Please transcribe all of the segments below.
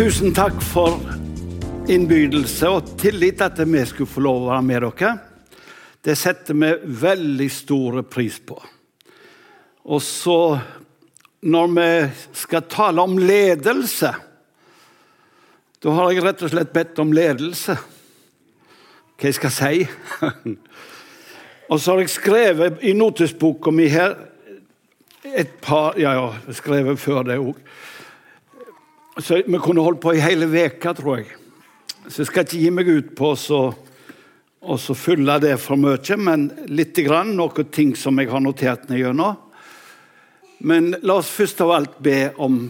Tusen takk for innbydelse og tillit at vi skulle få lov å være med dere. Det setter vi veldig stor pris på. Og så, når vi skal tale om ledelse, da har jeg rett og slett bedt om ledelse. Hva jeg skal si. og så har jeg skrevet i notesboka mi her et par Ja, ja, skrevet før det òg. Så vi kunne holdt på i hele veka, tror jeg. Så jeg skal ikke gi meg ut på å fylle det for mye, men litt grann, noen ting som jeg har notert ned gjennom. Men la oss først av alt be om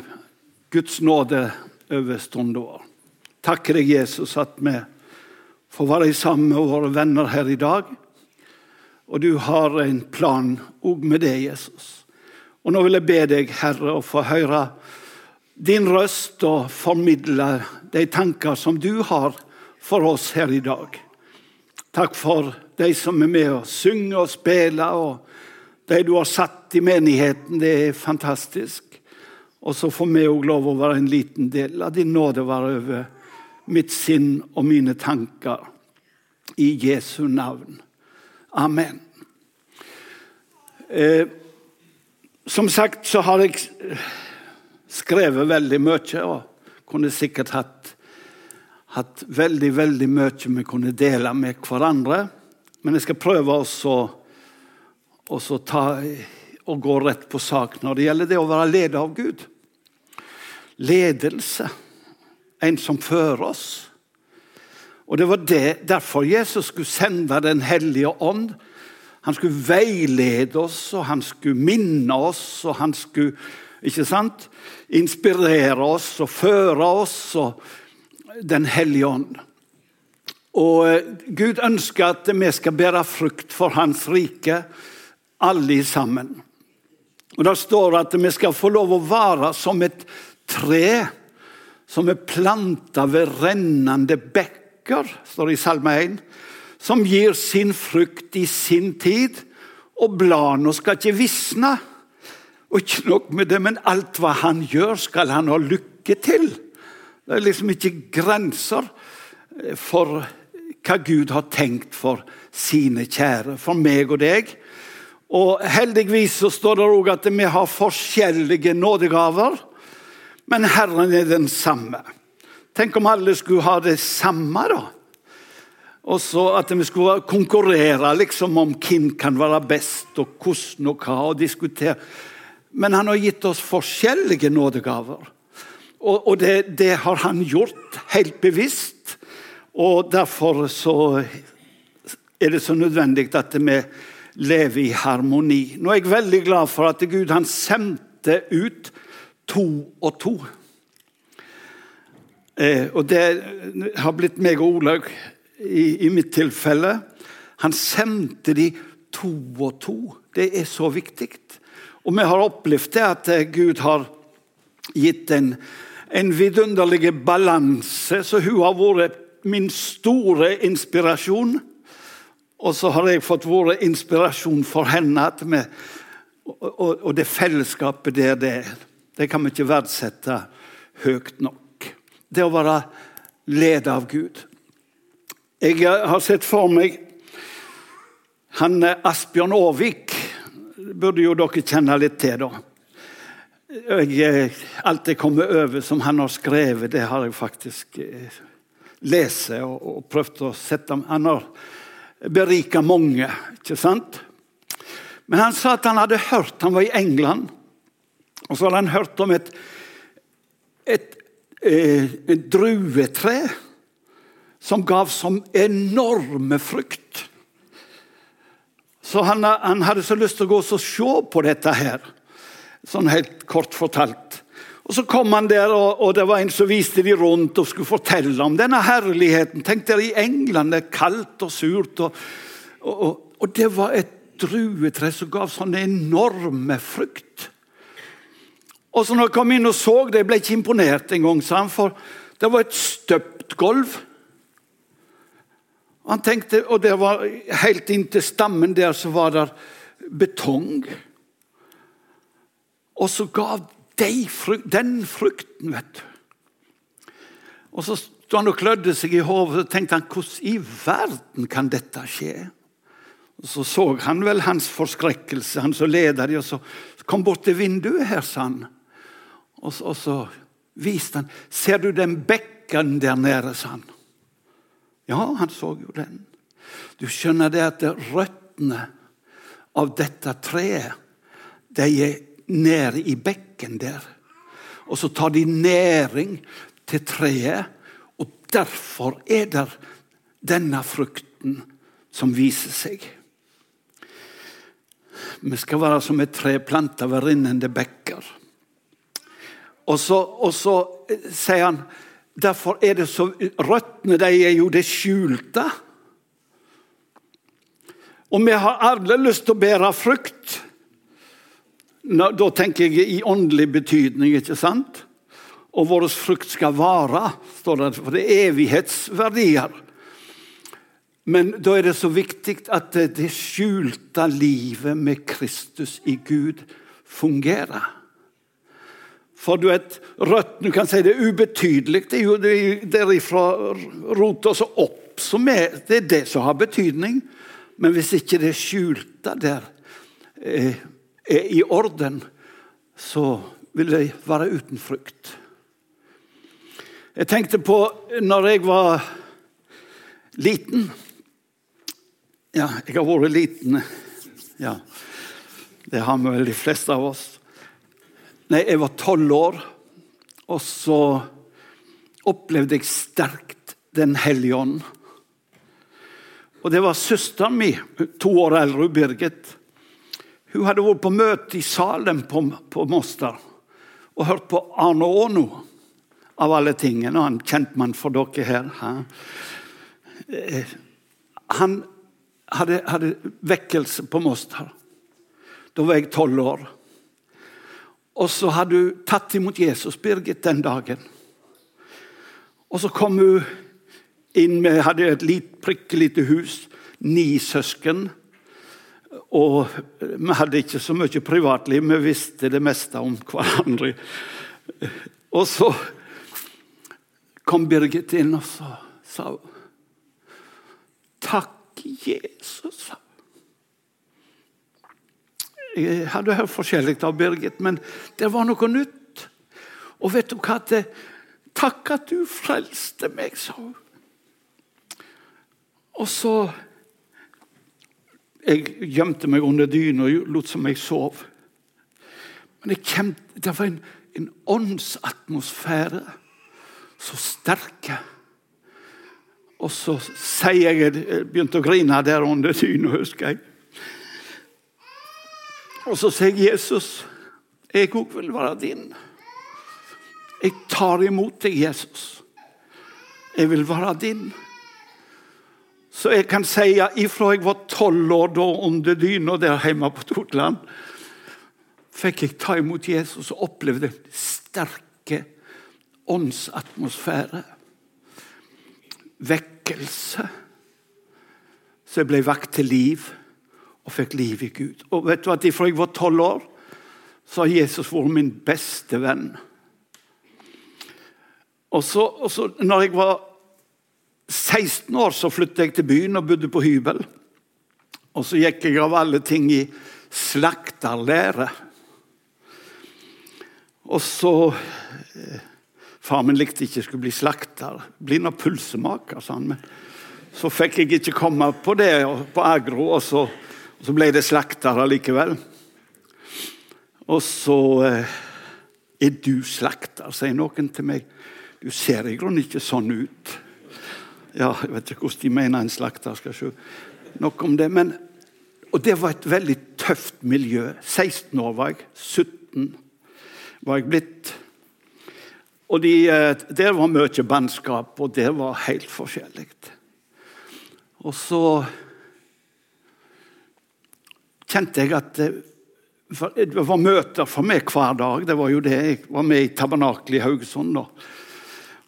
Guds nåde over stunden vår. Takker deg, Jesus, at vi får være sammen med våre venner her i dag. Og du har en plan òg med det, Jesus. Og nå vil jeg be deg, Herre, å få høre din røst og formidle de tanker som du har for oss her i dag. Takk for de som er med og synger og spiller, og de du har satt i menigheten. Det er fantastisk. Og så får vi òg lov å være en liten del av din nåde være over mitt sinn og mine tanker. I Jesu navn. Amen. Eh, som sagt så har jeg skrevet veldig mye og kunne sikkert hatt, hatt veldig, veldig mye vi kunne dele med hverandre. Men jeg skal prøve også å ta og gå rett på sak når det gjelder det å være ledet av Gud. Ledelse. En som fører oss. Og Det var det, derfor Jesus skulle sende Den hellige ånd han skulle veilede oss, og han skulle minne oss, og han skulle ikke sant? inspirere oss og føre oss og Den hellige ånd. Og eh, Gud ønsker at vi skal bære frukt for Hans rike, alle sammen. Og Det står at vi skal få lov å være som et tre som er planta ved rennende bekker, står det i Salme 1 som gir sin frukt i sin tid. Og bladene skal ikke visne. Og ikke nok med det, men alt hva han gjør, skal han ha lykke til. Det er liksom ikke grenser for hva Gud har tenkt for sine kjære, for meg og deg. Og Heldigvis så står det òg at vi har forskjellige nådegaver, men Herren er den samme. Tenk om alle skulle ha det samme, da. Og så at vi skulle konkurrere liksom om hvem kan være best, og hvordan og hva, og diskutere. Men han har gitt oss forskjellige nådegaver. Og, og det, det, har han gjort helt bevisst. Og derfor så er det så nødvendig at vi lever i harmoni. Nå er jeg veldig glad for at Gud han sendte ut to og to. Eh, og det har blitt meg og Olaug i, i mitt tilfelle. Han sendte de to og to. Det er så viktig. Og vi har opplevd det at eh, Gud har gitt en, en vidunderlig balanse. Så hun har vært min store inspirasjon. Og så har jeg fått vært inspirasjon for henne. Vi, og, og, det fellesskapet der, det, det kan vi ikke verdsette høyt nok. Det å være ledet av Gud. Jeg har sett for meg han eh, Asbjørn Aarvik. Burde jo dere kjenne litt til, da. Jeg, eh, alt jeg kommer over som han har skrevet, det har jeg faktisk eh, lest og, og prøvd å sette Han har berika mange, ikke sant? Men han sa at han hadde hørt Han var i England, og så hadde han hørt om et, et, et druetre som gav som enorme frukt. Så han, han, hadde så lyst til å gå og se på dette her, sånn helt kort fortalt. Og Så kom han der, og, og det var en som viste de rundt og skulle fortelle om denne herligheten. Tenk dere, i England det er kaldt og surt. Og, og, og det var et druetre som gav sånne enorme frukt. Og så når jeg kom inn og så det, jeg ble ikke imponert engang, for det var et støpt gulv. Han tenkte, og det var Helt inntil stammen der så var det betong. Og så gav de frukt, den frukten, vet du. Og så sto han og klødde seg i hodet og tenkte han, hvordan i verden kan dette skje? Og Så så han vel hans forskrekkelse, han som leder og så kom bort til vinduet her, sa han. Og så, og så viste han. Ser du den bekken der nede, sa han. Ja, han så jo den. Du skjønner det at røttene av dette treet, de er nede i bekken der. Og så tar de næring til treet, og derfor er det denne frukten som viser seg. Vi skal være som et tre planta ved rinnende bekker. Og så, og så sier han derfor er det så Røttene de er jo det skjulte. Og vi har alle lyst til å bære frukt. Da tenker jeg i åndelig betydning, ikke sant? Og vår frukt skal vare, står det, for det er evighetsverdier. Men da er det så viktig at det skjulte livet med Kristus i Gud fungerer. For du vet, du kan si det er ubetydelig. Det er jo derifra rota som er Det er det som har betydning. Men hvis ikke det skjulte der eh, er i orden, så vil det være uten frukt. Jeg tenkte på når jeg var liten Ja, jeg har vært liten. Ja, Det har vel de fleste av oss. Nei, jeg var tolv år, og så opplevde jeg sterkt Den hellige ånd. Og det var søsteren min, to år eldre, Birgit. Hun hadde vært på møte i Salem på, på Moster og hørt på Arne Aano, av alle tingene. Han kjentmann for dere her. Eh, han hadde, hadde vekkelse på Moster. Da var jeg tolv år. Og så hadde hun tatt imot Jesus, Birgit, den dagen. Og så kom hun inn Vi hadde et lit, prikkelite hus, ni søsken. Og vi hadde ikke så mye privatliv, vi visste det meste om hverandre. Og så kom Birgit inn og så sa hun Takk, Jesus. Jeg hadde hørt forskjellig av Birgit, men det var noe nytt. Og vet du hva? Det, Takk at du frelste meg, sa hun. Og så Jeg gjemte meg under dyna og lot som jeg sov. Men jeg kjente, det var en, en åndsatmosfære så sterke. Og så sier jeg Jeg begynte å grine der under dyna, husker jeg. Og så sier 'Jesus, jeg òg vil være din'. Jeg tar imot deg, Jesus. Jeg vil være din. Så jeg kan si ifra jeg var tolv år da under dyna der hjemme på Totland, fikk jeg ta imot Jesus og opplevde den sterke åndsatmosfære. Vekkelse. Så jeg ble vakt til liv og fikk liv i Gud. Og vet du at Fra jeg var tolv år, så har Jesus vært min beste venn. Og så, og så når jeg var 16 år så flyttet jeg til byen og bodde på hybel. Og så gikk jeg av alle ting i slakterlære. Og så eh, Far min likte ikke jeg skulle bli slakter. Bli noen pølsemaker, sa han. Men så fikk jeg ikke komme på det på Agro, og så, så ble det slakter allikevel. Og så eh, Er du slakter, sier noen til meg. Du ser i grunnen ikke sånn ut. Ja, jeg vet ikke hvordan de mener en slakter skal se. Nok om det. Men, og det var et veldig tøft miljø. 16 år var jeg. 17 var jeg blitt. Og de, eh, Der var mye bannskap, og det var helt forskjellig. Og så kjente jeg at det, det var møter for meg hver dag. Det var jo det. Jeg var med i tabernakelet i Haugesund. da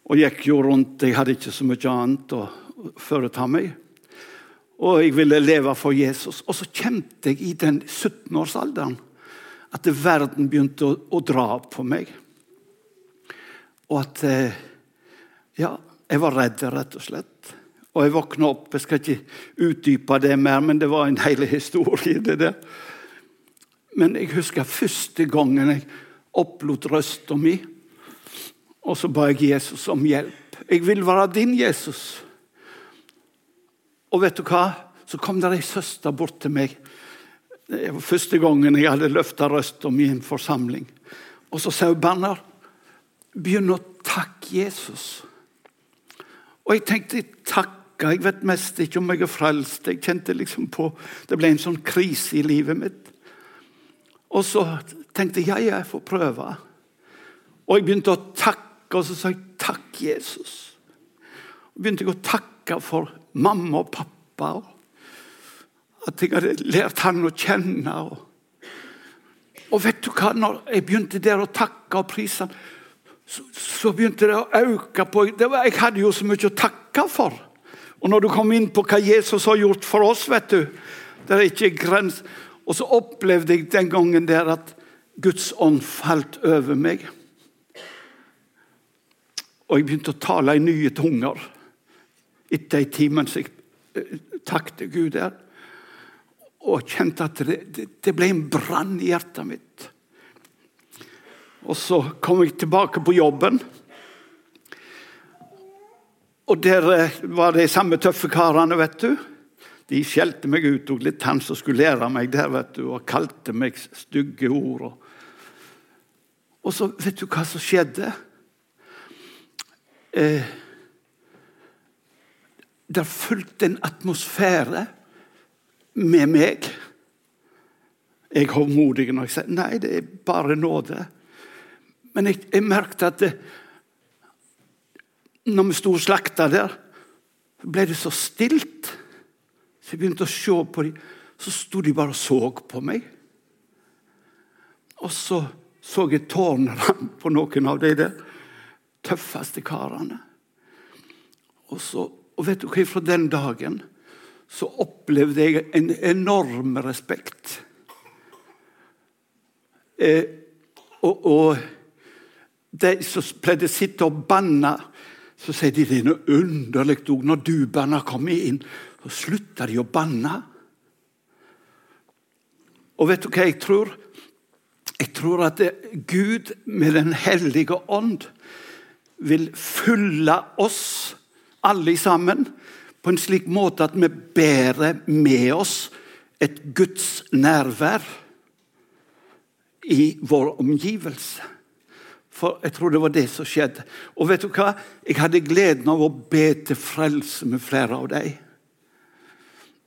og gikk jo rundt. Jeg hadde ikke så mye annet å foreta meg. Og jeg ville leve for Jesus. Og så kjente jeg i den 17-årsalderen at verden begynte å, å, dra på meg. Og at eh, Ja, jeg var redd, rett og slett. Og jeg våkna opp. Jeg skal ikke utdype det mer, men det var en hel historie. det der. Men jeg husker første gangen jeg opplot røsta mi, og så ba jeg Jesus om hjelp. Jeg vil være din Jesus. Og vet du hva? Så kom det ei søster bort til meg. Det var første gangen jeg hadde løfta røsta mi i en forsamling. Og så sa hun, 'Bernar, begynn å takke Jesus'. Og jeg tenkte takk jeg vet mest ikke om jeg er frelst. Jeg kjente liksom på Det ble en sånn krise i livet mitt. Og så tenkte jeg ja, jeg får prøve. Og jeg begynte å takke, og så sa jeg takk, Jesus. Og begynte jeg å takke for mamma og pappa. Og at jeg hadde lært han å kjenne. Og, og vet du hva, når jeg begynte der å takke og prise han, så, så, begynte det å øke på Jeg hadde jo så mye å takke for. Og når du kom inn på hva Jesus har gjort for oss, vet du Det er ikke grens. Og så opplevde jeg den gangen der at Guds ånd falt over meg. Og jeg begynte å tale i nye tunger etter en time mens jeg eh, takket Gud der. Og kjente at det, det ble en brann i hjertet mitt. Og så kom jeg tilbake på jobben. Og der eh, var de samme tøffe karene, vet du. De skjelte meg ut, og litt han som skulle lære meg der, vet du, og kalte meg stygge ord. Og så, vet du hva som skjedde? Eh, det fulgte en atmosfære med meg. Jeg er hovmodig når jeg sier nei, det er bare nåde. Men jeg, jeg merket at det, når vi sto og slakta der, ble det så stilt. Så jeg begynte å se på dem. Så sto de bare og så på meg. Og så så jeg tårnene på noen av de der tøffeste karene. Og, så, og vet du hva, fra den dagen så opplevde jeg en enorm respekt. Eh, og, og de som pleide å sitte og banne, så sier de det er noe underlig òg. Når dubene kommer inn, så slutter de å banne. Og vet du hva jeg tror? Jeg tror at Gud med Den hellige ånd vil fylle oss alle sammen på en slik måte at vi bærer med oss et Guds nærvær i vår omgivelse. For jeg tror det var det som skjedde. Og vet du hva? Jeg hadde gleden av å be til frelse med flere av dem.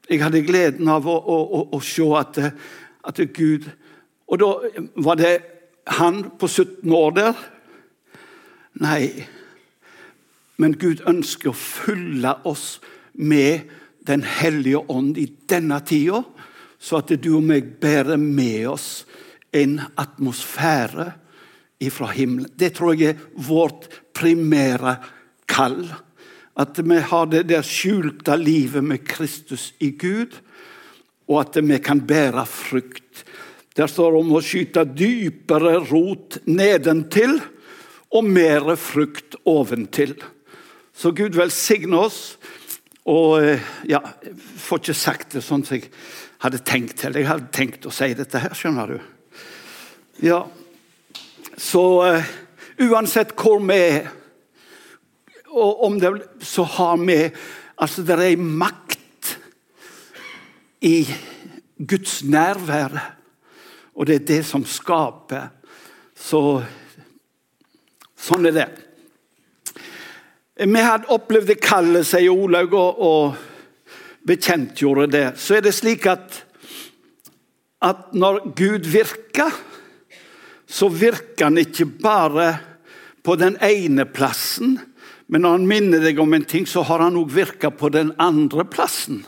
Jeg hadde gleden av å, å, å, å se at, at, Gud Og da var det han på 17 år der? Nei. Men Gud ønsker å fylle oss med Den hellige ånd i denne tida, så at du og meg bærer med oss en atmosfære ifra himmelen. Det tror jeg er vårt primære kall. At vi har det der skjulte livet med Kristus i Gud, og at vi kan bære frukt. Der står det om å skyte dypere rot nedentil og mer frukt oventil. Så Gud velsigne oss. Og eh, ja, jeg får ikke sagt det sånn som jeg hadde tenkt til. Jeg hadde tenkt å si dette her, skjønner du. Ja, så uh, uansett hvor vi er, og om det, så har vi Altså, det er makt i Guds nærvær, og det er det som skaper. Så sånn er det. Vi hadde opplevd det kallet, sier Olaug, og, og bekjentgjorde det. Så er det slik at, at når Gud virker så virker han ikke bare på den ene plassen, men når han minner deg om en ting, så har han òg virka på den andre plassen.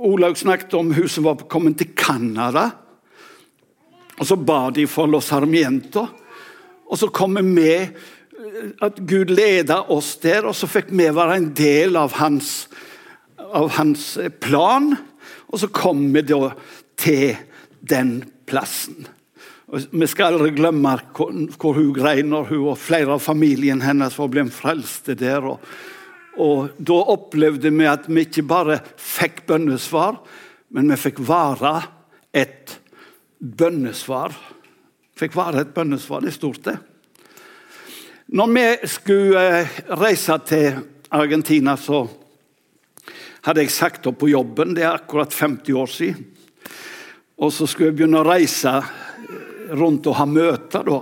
Olaug snakket om hun som var kommet til Canada. Og Så ba de for Los Armiento. og så kom vi med at Gud leda oss der, og så fikk vi være en del av hans, av hans plan. Og så kom vi da til den plassen. Vi skal aldri glemme hvor hun grein når hun og flere av familien hennes var blitt frelste der. Og, og Da opplevde vi at vi ikke bare fikk bønnesvar, men vi fikk være et bønnesvar. Fikk være et bønnesvar. Det er stort, det. Når vi skulle eh, reise til Argentina, så hadde jeg sagt opp på jobben. Det er akkurat 50 år siden. Og så skulle jeg begynne å reise rundt og ha møter. da.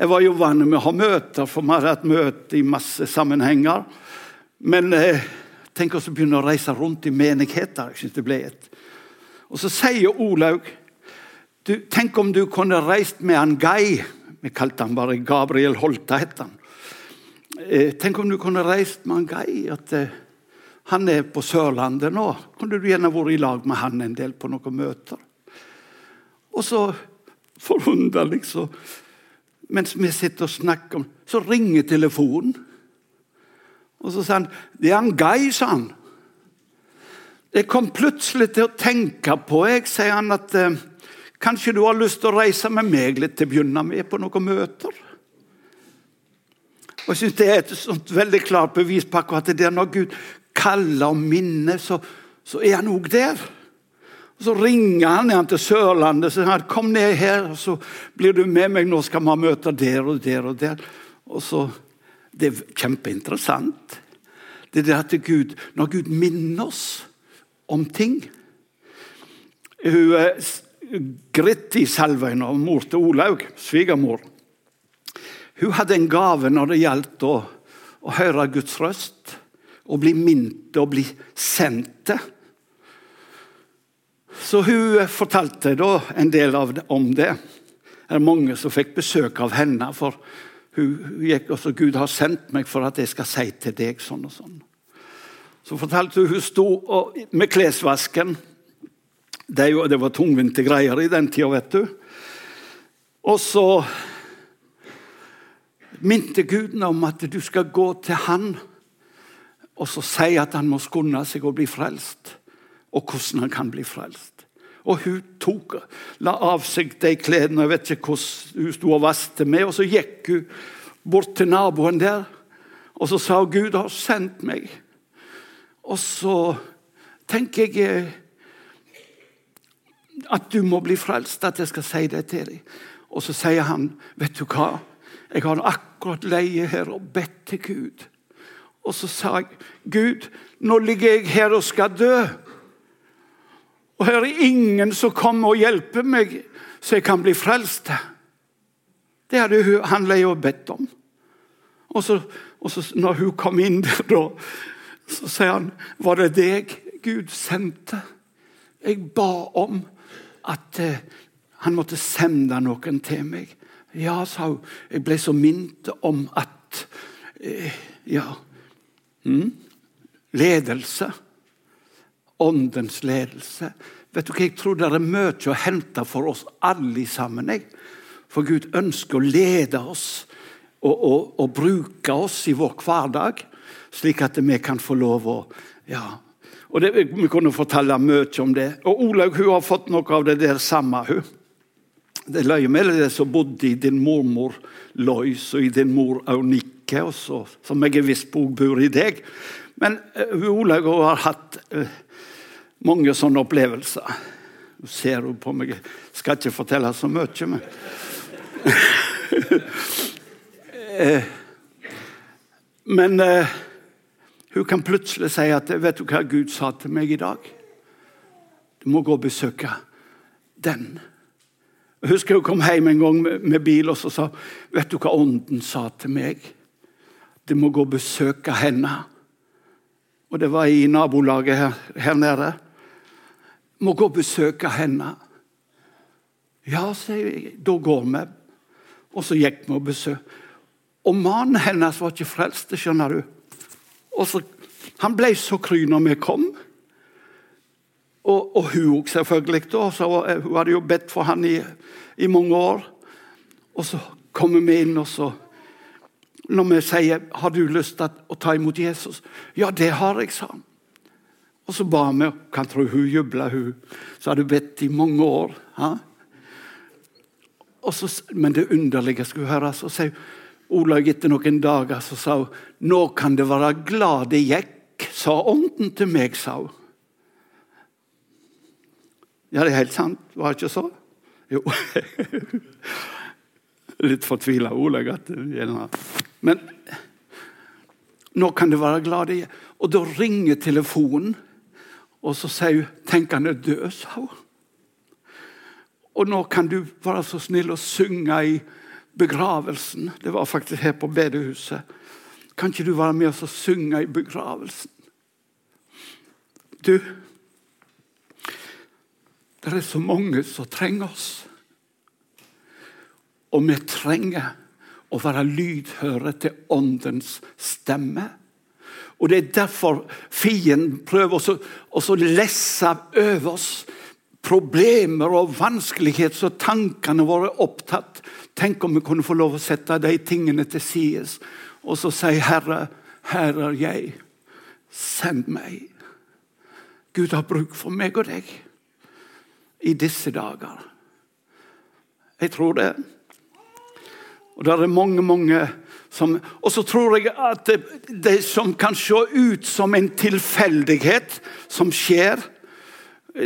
Jeg var jo vant med å ha møter, for vi hadde hatt møte i masse sammenhenger. Men eh, tenk å begynne å reise rundt i menigheter. Jeg synes det ble et. Og så sier Olaug Tenk om du kunne reist med han Guy. Vi kalte han bare Gabriel Holta. het han. Eh, tenk om du kunne reist med han Guy. at eh, Han er på Sørlandet nå. Kunne du gjerne vært i lag med han en del på noen møter? Og så forunderlig. Så, mens vi sitter og snakker, så ringer telefonen. Og så sa han 'Det er han Guy, sa han. Jeg kom plutselig til å tenke på jeg, sier han, at eh, kanskje du har lyst til å reise med meg litt til å begynne med på noen møter? Og jeg synes Det er et sånt veldig klart bevis på akkurat det der når Gud kaller og minner, så, så er han òg der. Og Så ringer han igjen til Sørlandet og sier kom ned her, så blir du med meg. Nå skal vi møte der og der og der. Og så, Det er kjempeinteressant. Det er at Gud, Når Gud minner oss om ting hun, Gritti Selvøyne, mor til Olaug, svigermor, hun hadde en gave når det gjaldt å, å høre Guds røst. Å bli minnet og bli sendt til. Så hun fortalte da en del det, om det. Det er mange som fikk besøk av henne. for hun gikk også, Gud har sendt meg for at jeg skal si til deg sånn og sånn. Så fortalte hun hun sto og, med klesvasken. Det, jo, det var tungvinte greier i den tida, vet du. Og så minte Gud om at du skal gå til han og så si at han må skunde seg og bli frelst og hvordan han kan bli frelst. Og Hun tok, la av seg de klærne, jeg vet ikke hvordan hun sto og vasket med, og så gikk hun bort til naboen der, og så sa hun, 'Gud har sendt meg'. Og så tenker jeg eh, at du må bli frelst, at jeg skal si det til deg. Og så sier han, 'Vet du hva? Jeg har akkurat leie her og bedt til Gud.' Og så sa jeg, 'Gud, nå ligger jeg her og skal dø.' Og her er ingen som kommer og hjelper meg, så jeg kan bli frelst. Det hadde han jo bedt om. Og så, og så, når hun kom inn der, da, så sier han Var det deg Gud sendte? Jeg ba om at eh, han måtte sende noen til meg. Ja, sa hun. Jeg ble så minnet om at eh, Ja. Mm, ledelse åndens ledelse. Vet du hva, Jeg tror det er mye å hente for oss alle sammen. Jeg. For Gud ønsker å lede oss og, og, og, bruke oss i vår hverdag, slik at vi kan få lov å ja. Og det, Vi kunne fortelle mye om det. Og Olaug hun har fått noe av det der samme. hun. Det løy med det som bodde i din mormor Lois og i din mor Aunike, også, som jeg er viss på bor i deg. Men uh, Olaug har hatt uh, mange sånne opplevelser. Nå ser hun på meg. Jeg skal ikke fortelle så mye, men eh, Men uh, hun kan plutselig si at 'Vet du hva Gud sa til meg i dag?' Du må gå og besøke den. Jeg husker hun kom hjem en gang med, med bil og så sa 'Vet du hva Ånden sa til meg?' Du må gå og besøke henne. Og det var i nabolaget her, her nede må gå og besøke henne. Ja, sier jeg. Da går vi. Og så gikk vi og besøkte. Og mannen hennes var ikke frelst, skjønner du. Og så, Han ble så kry når vi kom. Og, og hun òg, selvfølgelig. da, så Hun hadde jo bedt for han i, i mange år. Og så kommer vi inn, og så Når vi sier 'Har du lyst til å ta imot Jesus?' 'Ja, det har jeg', sa han. Og så ba vi, kan tro hun jubla, hun Så hadde hun bedt i mange år. Ha? og så, men det underlige skulle høre, så sier Olaug etter noen dager så sa hun, 'Nå kan det være glad det gikk', sa ånden til meg, sa hun. Ja, det er helt sant. Var det ikke så? Jo. Litt fortvila Olaug. Men nå kan det være glad det gikk. Og da ringer telefonen, og så sier hun 'Tenk han er død', sa hun. Og nå kan du være så snill å synge i begravelsen. Det var faktisk her på bedehuset. Kan ikke du være med oss og synge i begravelsen? Du, det er så mange som trenger oss. Og vi trenger å være lydhøre til Åndens stemme. Og Det er derfor fienden prøver å lesse over oss problemer og vanskeligheter så tankene våre er opptatt. Tenk om vi kunne få lov å sette de tingene til side og så si, 'Herre, her er jeg. Send meg.' Gud har bruk for meg og deg i disse dager. Jeg tror det. Og det er mange, mange Og så tror jeg at det, det som kan se ut som en tilfeldighet som skjer,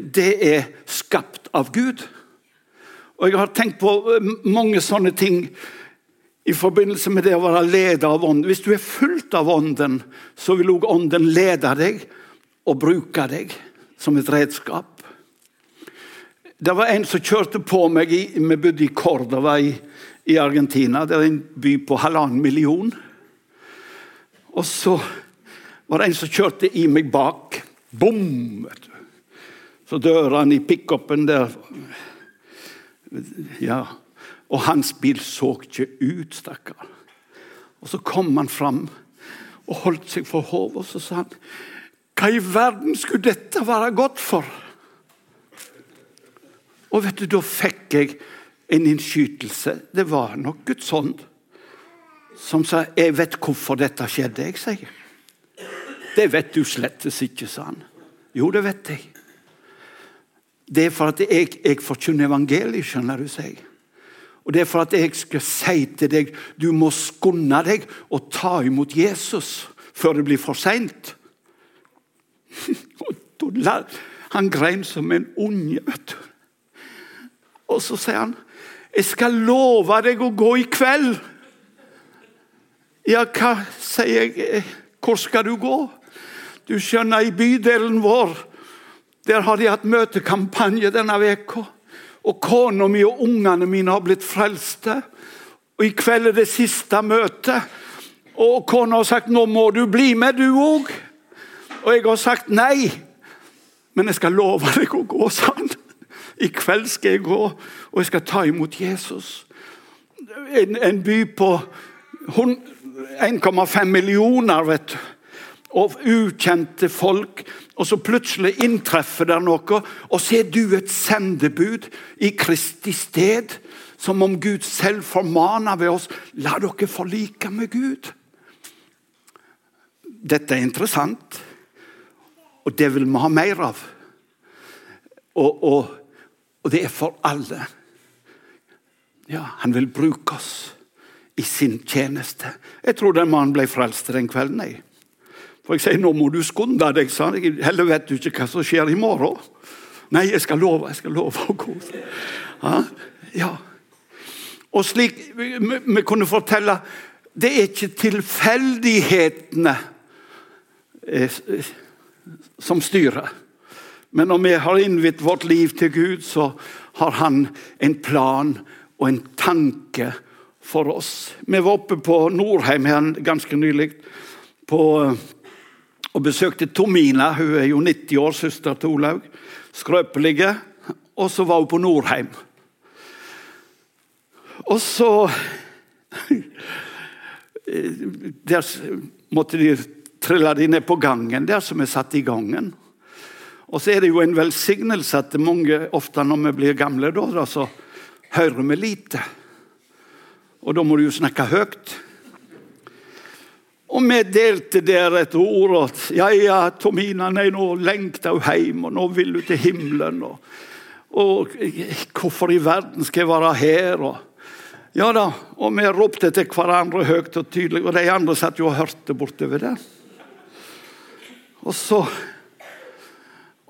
det er skapt av Gud. Og Jeg har tenkt på eh, mange sånne ting i forbindelse med det å være leder av ånden. Hvis du er fullt av ånden, så vil òg ånden lede deg og bruke deg som et redskap. Det var en som kjørte på meg i, Vi bodde i Kordova i, i Argentina. Det er en by på halvannen million. Og så var det en som kjørte i meg bak. Bom! vet du. Så dørene i pickupen der Ja. Og hans bil så ikke ut, stakkar. Og Så kom han fram og holdt seg for hodet og så sa han, Hva i verden skulle dette være godt for? Og vet du, Da fikk jeg en innskytelse. Det var nok Guds ånd som sa 'Jeg vet hvorfor dette skjedde', jeg sier. 'Det vet du slettes ikke', sa han. 'Jo, det vet jeg'. Det er for at jeg, jeg forkynner evangeliet, skjønner du, sier Og det er for at jeg skal si til deg du må skunde deg og ta imot Jesus før det blir for seint. Han grein som en unge, vet du. Og så sier han, 'Jeg skal love deg å gå i kveld.' Ja, hva sier jeg? Hvor skal du gå? Du skjønner, i bydelen vår der har de hatt møtekampanje denne veka. Og kona mi og ungene mine har blitt frelste. Og I kveld er det siste møtet. Og kona har sagt 'nå må du bli med, du òg'. Og jeg har sagt nei. Men jeg skal love deg å gå, sa han. I kveld skal jeg gå, og jeg skal ta imot Jesus. En, en by på 1,5 millioner, vet du. Og ukjente folk. Og så plutselig inntreffer det noe, og så er du et sendebud i Kristi sted. Som om Gud selv formaner ved oss la dere forlike med Gud. Dette er interessant, og det vil vi ha mer av. Og, og, og det er for alle. Ja, Han vil bruke oss i sin tjeneste. Jeg tror den mannen ble frelst den kvelden. jeg. For jeg sier nå må du skunde deg, sa han. Heller vet du ikke hva som skjer i morgen. Nei, jeg skal love, jeg skal love å gå. Ja. ja. Og slik vi, vi, kunne fortelle Det er ikke tilfeldighetene eh, som styrer. Men når vi har innvidd vårt liv til Gud, så har han en plan og en tanke for oss. Vi var oppe på Norheim her ganske nylig. Og besøkte Tomina. Hun er jo 90 år, søster til Olaug. Skrøpelige. Og så var hun på Norheim. Og så Der måtte de trille de ned på gangen, der som er satt i gangen. Og så er det jo en velsignelse at mange, ofte når vi blir gamle, da, så hører vi lite. Og da må du jo snakke høyt. Og vi delte der et ord at ja, ja, Tomina, nei, nå lengter hun hjem, og nå vil hun til himmelen. Og, Og hvorfor i verden skal jeg være her? Og, ja da, og vi ropte til hverandre høyt og tydelig, og de andre satt jo og hørte bortover der. Og så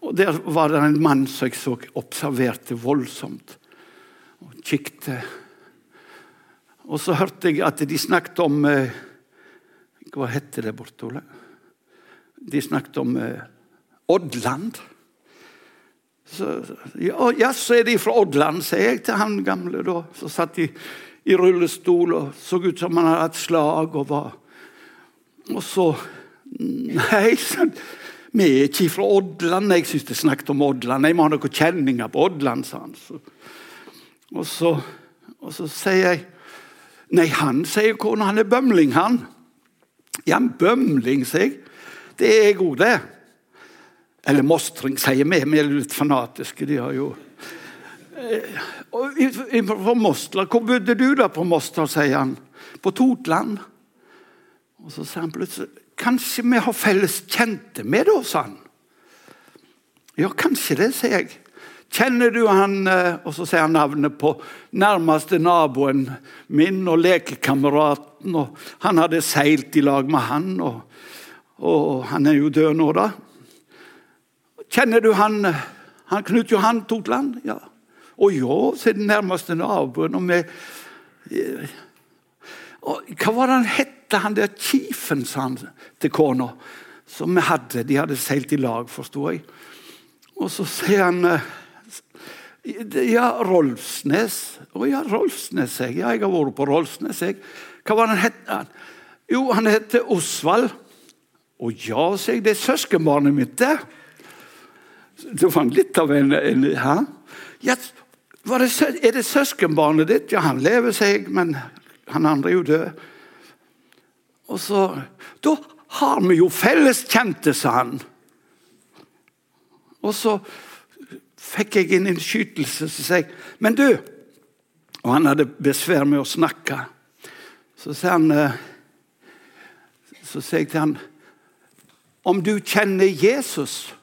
og Der var det en mann som jeg så observerte voldsomt. Og kikte. Og så hørte jeg at de snakket om eh, Hva heter det borte, Ole? De snakket om eh, Oddland. Så, ja, ja, så er de fra Oddland, sier jeg til han gamle. da. Så satt de i rullestol og så ut som han hadde hatt slag. Og var Og så Nei, sånn, vi er ikke fra Odland. Jeg syns det snakket om Odland. Jeg må ha noen kjenninger på Odland, sa han. Så, og, så, og så sier jeg Nei, han sier kona, han er bømling, han. Ja, en bømling, sier jeg. Det er jeg òg, det. Eller mostring, sier vi. Vi er litt fanatiske. De har jo eh, På Mostla, Hvor bodde du da på Mostla, sier han. På Totland. Og så sier han plutselig Kanskje vi har felles kjente med da, sa han. Ja, kanskje det, sier jeg. Kjenner du han eh, Og så sier han navnet på nærmeste naboen min og lekekameraten. og Han hadde seilt i lag med han, og, og han er jo død nå, da. Kjenner du han, han Knut Johan Totland? Ja. Å ja, sier den nærmeste naboen. og vi... Og hva var det han hette, han der chiefen, sa han til kona. Som vi hadde. De hadde seilt i lag, forsto jeg. Og så sier han eh, Ja, Rolfsnes. Å ja, Rolfsnes, jeg. Ja, jeg har vært på Rolfsnes, jeg. Hva var han het? Jo, han heter Osvald. Å ja, sier jeg. Det er søskenbarnet mitt, det. Det var litt av en, en hæ? Ja, det, er det søskenbarnet ditt? Ja, han lever, sier jeg, men han andre er jo død. Og så Da har vi jo felleskjente, sa han. Og så fikk jeg en innskytelse, så sa jeg Men du Og han hadde besvær med å snakke. Så sier han eh, Så sier jeg til han Om du kjenner Jesus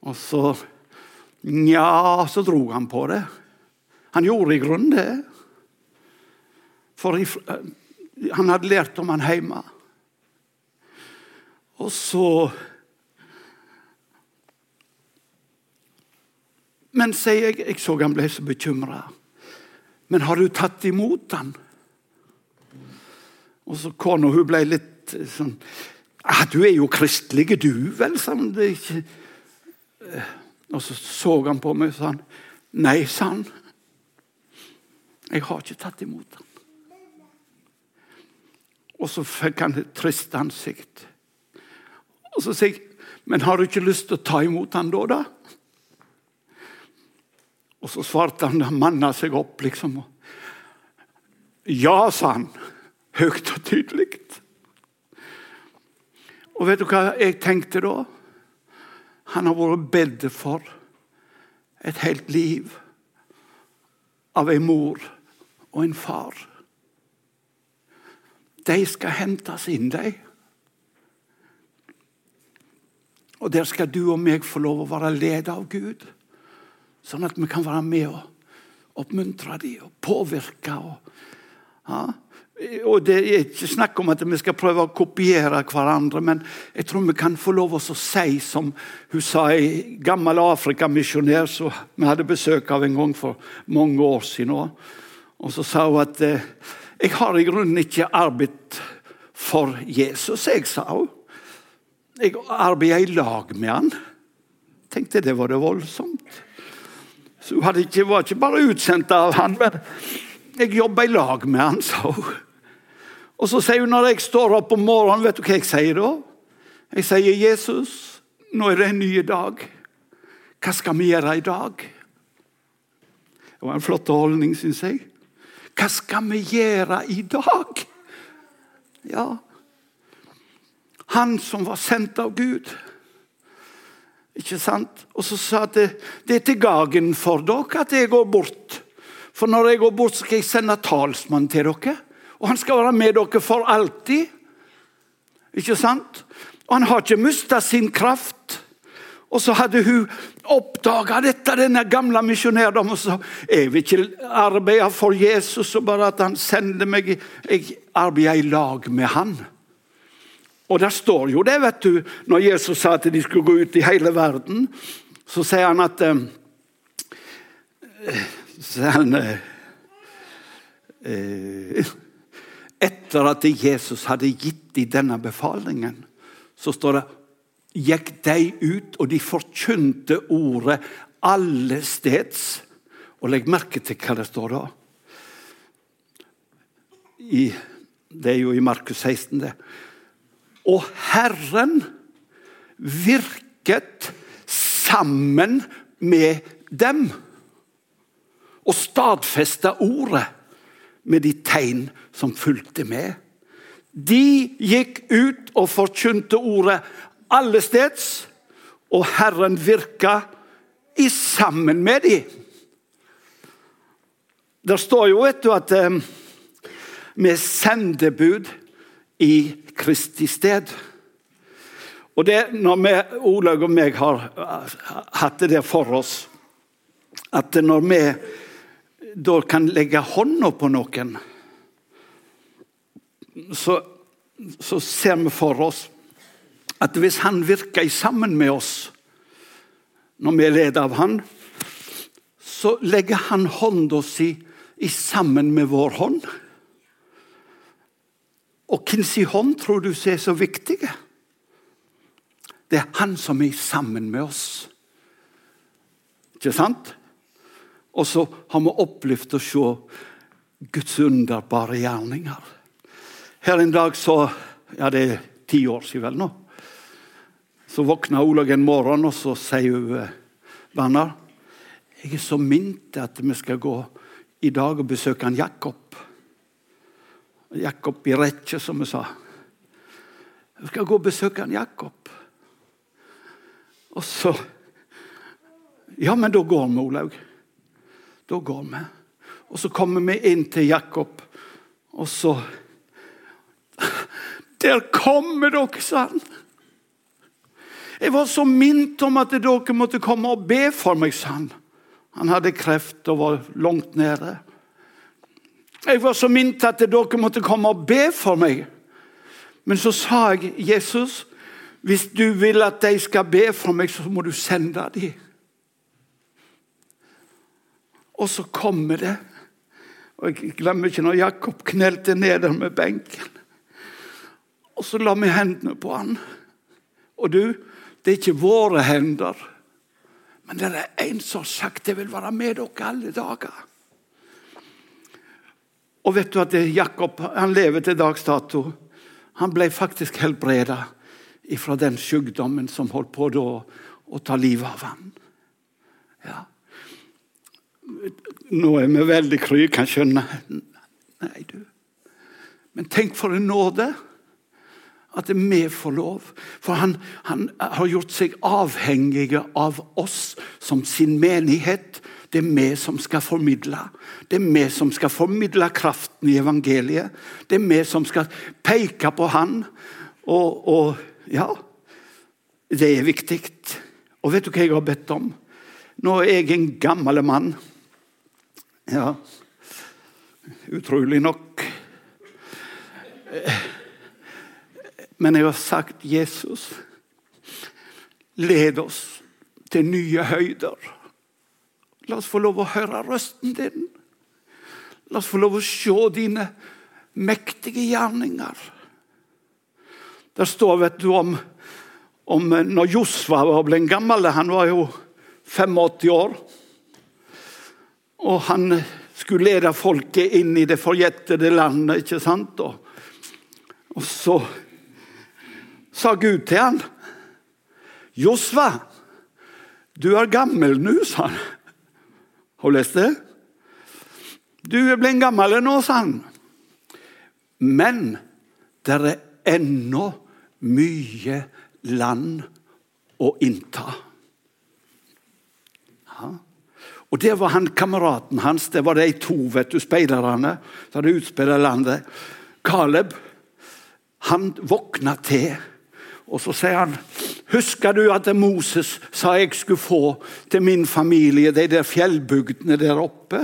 Og så Nja, så dro han på det. Han gjorde i grunnen det. For han hadde lært om han hjemme. Og så Men sier jeg, jeg så han ble så bekymra. Men har du tatt imot han? Og så Kona hun ble litt sånn ah, 'Du er jo kristelig, du, vel?' sa er ikke og så så han på meg og sa han, 'Nei', sa han. 'Jeg har ikke tatt imot ham.' Og så fikk han et trist ansikt. Og så sier jeg, 'Men har du ikke lyst til å ta imot han da?' da? Og så svarte han, han manna seg opp, liksom. 'Ja', sa han, høyt og tydelig. Og vet du hva jeg tenkte da? Han har vært bedt for et helt liv av en mor og en far. De skal hentes inn, de. Og der skal du og meg få lov å være ledet av Gud, sånn at vi kan være med og oppmuntre dem og påvirke. Og, ja, og Det er ikke snakk om at vi skal prøve å kopiere hverandre, men jeg tror vi kan få lov å si som hun sa, en gammel afrikamisjonær som vi hadde besøk av en gang for mange år siden. Og så sa hun at eh, jeg har i grunnen ikke arbeidet for Jesus, jeg, sa hun. Jeg arbeider i lag med han. Tenkte det var det voldsomt. Så hun ikke, var ikke bare utsendt av han, men jeg jobber i lag med han, sa hun. Og så sier hun når jeg står opp om morgenen, vet du hva jeg sier da? Jeg sier, 'Jesus, nå er det en ny dag. Hva skal vi gjøre i dag?' Det var en flott holdning, syns jeg. Hva skal vi gjøre i dag? Ja Han som var sendt av Gud. Ikke sant? Og så sa det, det er til gagen for dere at jeg går bort. For når jeg går bort, skal jeg sende talsmann til dere. Og han skal være med dere for alltid. Ikke sant? Og han har ikke mista sin kraft. Og så hadde hun oppdaga dette, denne gamle misjonærdommen. Så jeg vil ikke arbeide for Jesus, og bare at han sender meg Jeg arbeider i lag med han. Og der står jo det, vet du, når Jesus sa at de skulle gå ut i hele verden, så sier han at eh, så han, eh, eh, Etter at Jesus hadde gitt dem denne befalingen, så står det gikk de ut, og de forkynte ordet alle steds. Og legg merke til hva det står da. I, det er jo i Markus 16, det. Og Herren virket sammen med dem og stadfesta ordet med de tegn som fulgte med. De gikk ut og forkynte ordet alle steds, og Herren virka i sammen med dem. Det står jo vet du, at eh, vi er sendebud i Kristi sted. Og det, når vi, Olaug og meg har hatt det for oss, at når vi da kan legge hånda på noen, så, så ser vi for oss at hvis han virker sammen med oss når vi er ledet av han, så legger han hånda si sammen med vår hånd. Og hvem sin hånd tror du er så viktig? Det er han som er sammen med oss. Ikke sant? Og så har vi opplevd å se Guds underbare gjerninger. Her en dag så Ja, det er ti år siden vel nå. Så våkner Olaug en morgen, og så sier hun eh, Werner, jeg er så mint at vi skal gå i dag og besøke han Jakob. Jakob i rekke, som vi sa. Vi skal gå og besøke han Jakob. Og så Ja, men da går vi, Olaug. Da går vi. Og så kommer vi inn til Jakob, og så Der kommer dere, sa han! Jeg var så minnet om at dere måtte komme og be for meg, sa han. Han hadde kreft og var langt nede. Jeg var så minnet at dere måtte komme og be for meg. Men så sa jeg, Jesus, hvis du vil at de skal be for meg, så må du sende dem. Og så kommer det. Og Jeg glemmer ikke når Jakob knelte ned med benken. Og så la vi hendene på han. Og du, det er ikke våre hender, men det er en som har sagt det vil være med dere alle dager. Og vet du at Jakob han lever til dags dato. Han ble faktisk helbreda fra den sykdommen som holdt på da å ta livet av ham. Ja. Nå er vi veldig kry, kan skjønne. Nei, du. Men tenk for en nåde at vi får lov. For han, han, har gjort seg avhengige av oss som sin menighet. Det er vi som skal formidle. Det er vi som skal formidle kraften i evangeliet. Det er vi som skal peke på han. Og, og ja Det er viktig. Og vet du hva jeg har bedt om? Nå er jeg en gammel mann. Ja Utrolig nok. Men jeg har sagt Jesus, led oss til nye høyder. La oss få lov å høre røsten din. La oss få lov å se dine mektige gjerninger. Der står vet du om, om når Josva var blitt gammel. Han var jo 85 år. Og han skulle lede folket inn i det forjettede landet. ikke sant? Og, og så sa Gud til han. Josva, du er gammel nå, sa han. Har du lest det? Du er blitt gammel nå, sa han. Men det er ennå mye land å innta. Ja. Og Det var han kameraten hans, det var de to vet du, speiderne som hadde utspilt landet. Caleb han våkna til og så sier han Husker du at Moses sa jeg skulle få til min familie de der fjellbygdene der oppe?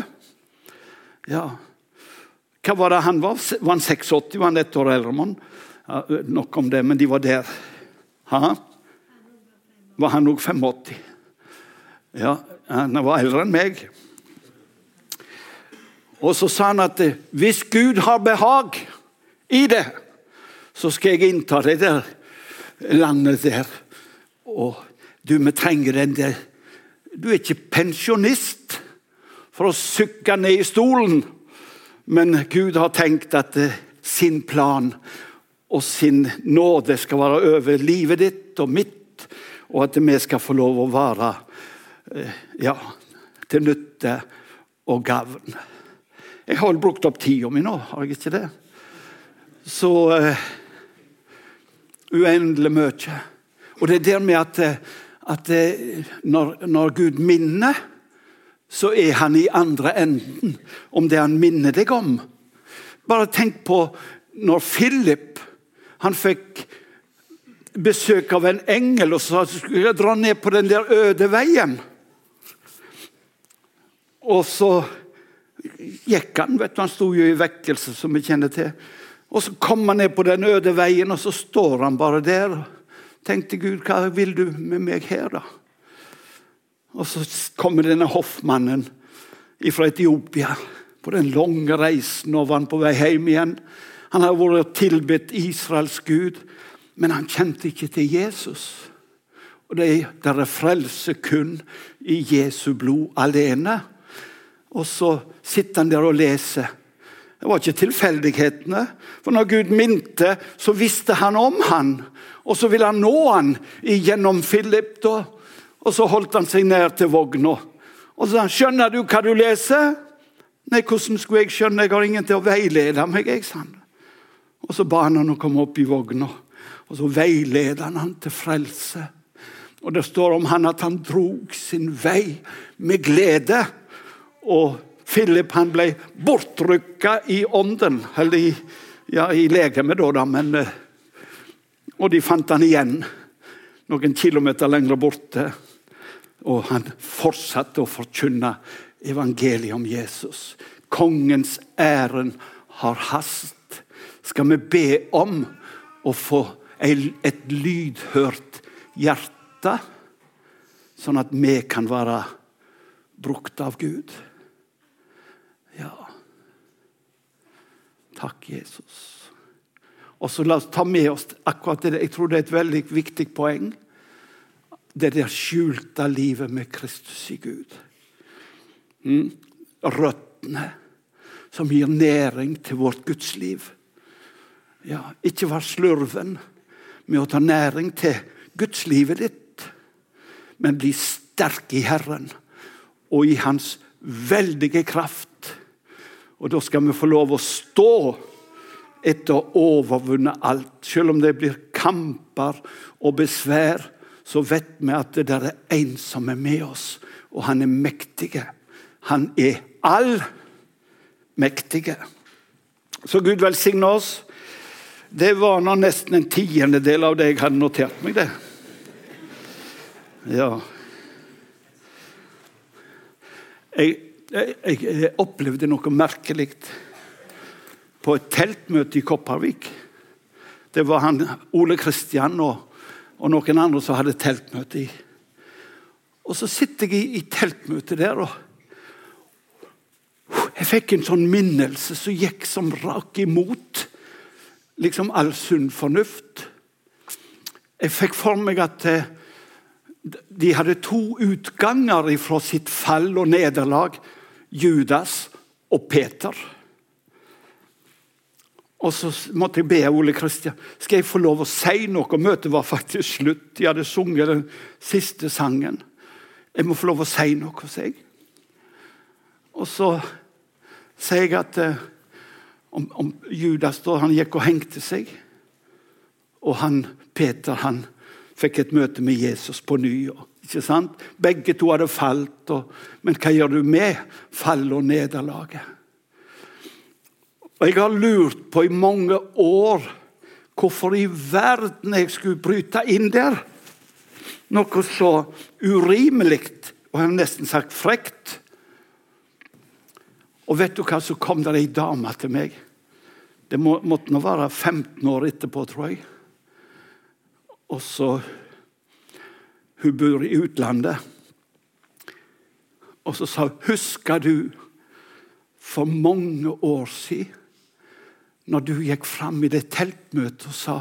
Ja. Hva var det han var? Var han 86? Var han ett år eldre? Man? Ja, nok om det, men de var der. Ha? Var han òg 85? Ja, han var eldre enn meg. Og så sa han at hvis Gud har behag i det, så skal jeg innta det der landet der. Og du, vi trenger den der Du er ikke pensjonist for å sykke ned i stolen, men Gud har tenkt at eh, sin plan og sin nåde skal være over livet ditt og mitt, og at vi skal få lov å være eh, ja, til nytte og gavn. Jeg har vel brukt opp tida mi nå, har jeg ikke det? Så uh, uendelig mye. Og det er der med at, at når, når, Gud minner, så er han i andre enden om det han minner deg om. Bare tenk på når Philip han fikk besøk av en engel og sa at han skulle dra ned på den der øde veien. Og så gikk han. vet du, Han sto jo i vekkelse, som vi kjenner til. Og Så kom han ned på den øde veien, og så står han bare der. Tenkte Gud, hva vil du med meg her, da? Og så kommer denne hoffmannen fra Etiopia på den lange reisen, og var han på vei hjem igjen. Han hadde vært tilbedt Israels gud, men han kjente ikke til Jesus. Og det er frelse kun i Jesu blod alene. Og så sitter han der og leser. Det var ikke tilfeldighetene. For når Gud minte, så visste han om han. Og så ville han nå han gjennom Philip. da. Og så holdt han seg nær til vogna. Og så sa han, 'Skjønner du hva du leser?' 'Nei, hvordan skulle jeg skjønne? Jeg har ingen til å veilede meg.' jeg, sa han. Og så ba han han å komme opp i vogna, og så veileder han han til frelse. Og Det står om han at han drog sin vei med glede. Og Philip han ble bortrykka i ånden, eller i, ja, i legemet, da, men eh, Og de fant han igjen noen kilometer lenger borte. Og han fortsatte å forkynne evangeliet om Jesus. Kongens æren har hast. Skal vi be om å få et lydhørt hjerte, sånn at vi kan være brukt av Gud? Takk, Jesus. Og så La oss ta med oss akkurat det. Jeg tror det er et veldig viktig poeng. Det der skjulte livet med Kristus i Gud. Mm. Røttene som gir næring til vårt gudsliv. Ja, ikke vær slurven med å ta næring til gudslivet ditt, men bli sterk i Herren og i Hans veldige kraft. Og da skal vi få lov å stå etter å ha overvunnet alt. Selv om det blir kamper og besvær, så vet vi at det der er en som er med oss, og han er mektig. Han er allmektig. Så Gud velsigne oss. Det var nå nesten en tiendedel av det jeg hadde notert meg. det. Ja. Jeg jeg, opplevde noe merkelig på et teltmøte i Kopervik. Det var han, Ole Kristian og, og, noen andre som hadde teltmøte. i. Og Så sitter jeg i, i teltmøtet der, og jeg fikk en sånn minnelse som gikk som rak imot liksom all sunn fornuft. Jeg fikk for meg at eh, de hadde to utganger fra sitt fall og nederlag. Judas og Peter. Og så måtte jeg be Ole Kristian skal jeg få lov å si noe. Møtet var faktisk slutt. De hadde sunget den siste sangen. Jeg må få lov å si noe, sa jeg. Og så sier jeg at eh, om, om, Judas da, han gikk og hengte seg. Og han, Peter han fikk et møte med Jesus på ny. Ikke sant? Begge to hadde falt. Og, men hva gjør du med fallet og nederlaget? Og Jeg har lurt på i mange år hvorfor i verden jeg skulle bryte inn der. noe så urimelig, og jeg har nesten sagt frekt. Og vet du hva, så kom det ei dame til meg. Det må, måtte nå være 15 år etterpå, tror jeg. Og så Hun bor i utlandet. Og så sa hun Husker du for mange år siden, når du gikk fram i det teltmøtet og sa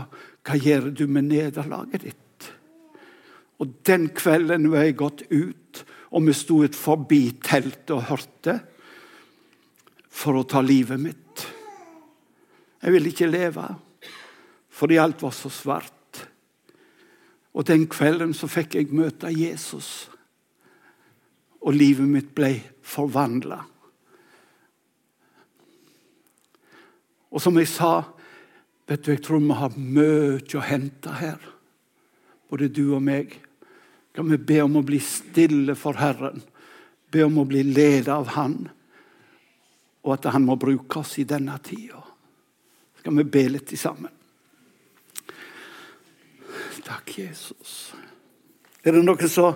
Hva gjør du med nederlaget ditt? Og den kvelden var jeg gått ut, og vi sto ut forbi teltet og hørte for å ta livet mitt. Jeg ville ikke leve fordi alt var så svart. Og den kvelden så fikk jeg møte Jesus, og livet mitt ble forvandla. Og som jeg sa, vet du, jeg tror vi har mye å hente her, både du og meg. Kan vi be om å bli stille for Herren, be om å bli ledet av Han, og at Han må bruke oss i denne tida. Skal vi be litt sammen? Takk, Jesus. Er det noen som,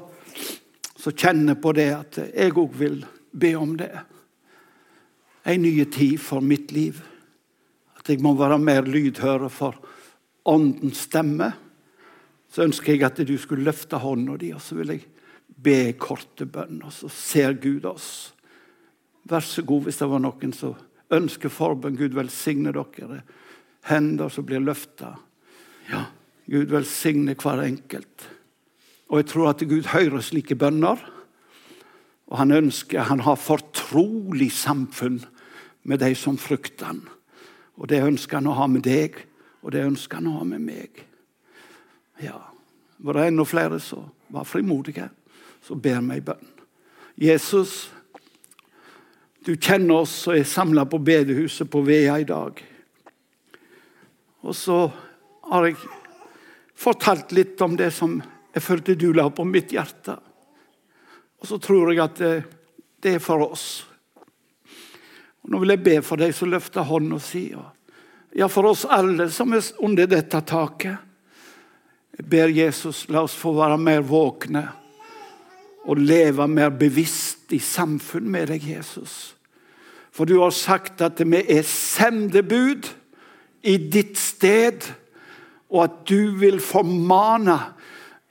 som kjenner på det, at jeg òg vil be om det? En ny tid for mitt liv. At jeg må være mer lydhøre for Åndens stemme. Så ønsker jeg at du skulle løfte hånda di, og så vil jeg be korte bønn. Og så ser Gud oss. Vær så god hvis det var noen som ønsker forbønn. Gud velsigne dere. Hender som blir løfta. Ja. Gud velsigne hver enkelt. Og jeg tror at Gud hører slike bønner. Og han ønsker, han har fortrolig samfunn med de som frykter han. Og det ønsker han å ha med deg, og det ønsker han å ha med meg. Ja, Var det enda flere så var frimodige, så ber vi i bønn. Jesus, du kjenner oss og er samla på bedehuset på Vea i dag. Og så har jeg fortalt litt om det som jeg følte du la på mitt hjerte. Og så tror jeg at det, er for oss. Og nå vil jeg be for deg som løfter hånda si. Ja, for oss alle som er under dette taket. Jeg ber Jesus, la oss få være mer våkne og leve mer bevisst i samfunn med deg, Jesus. For du har sagt at vi er sendebud i ditt sted og at du vil formane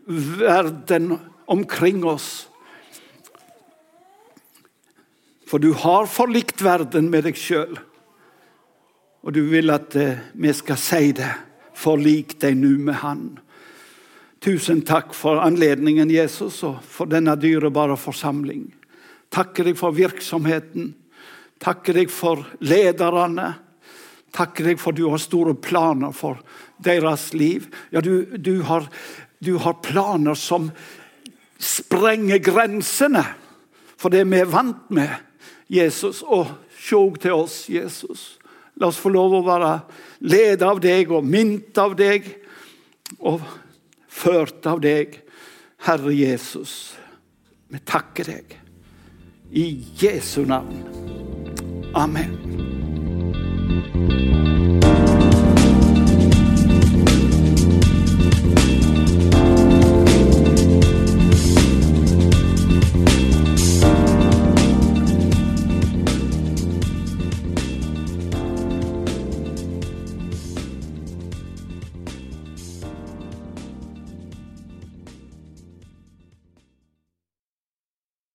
verden omkring oss. For du har forlikt verden med deg sjøl, og du vil at eh, vi skal si det. Forlik deg nå med Han. Tusen takk for anledningen, Jesus, og for denne dyrebare forsamling. Takker deg for virksomheten. Takker deg for lederne. Takker deg for du har store planer for deres liv. Ja, du, du, har, du har planer som sprenger grensene for det vi er vant med, Jesus. Og se til oss, Jesus. La oss få lov å være ledet av deg og mint av deg og ført av deg, Herre Jesus. Vi takker deg. I Jesu navn. Amen.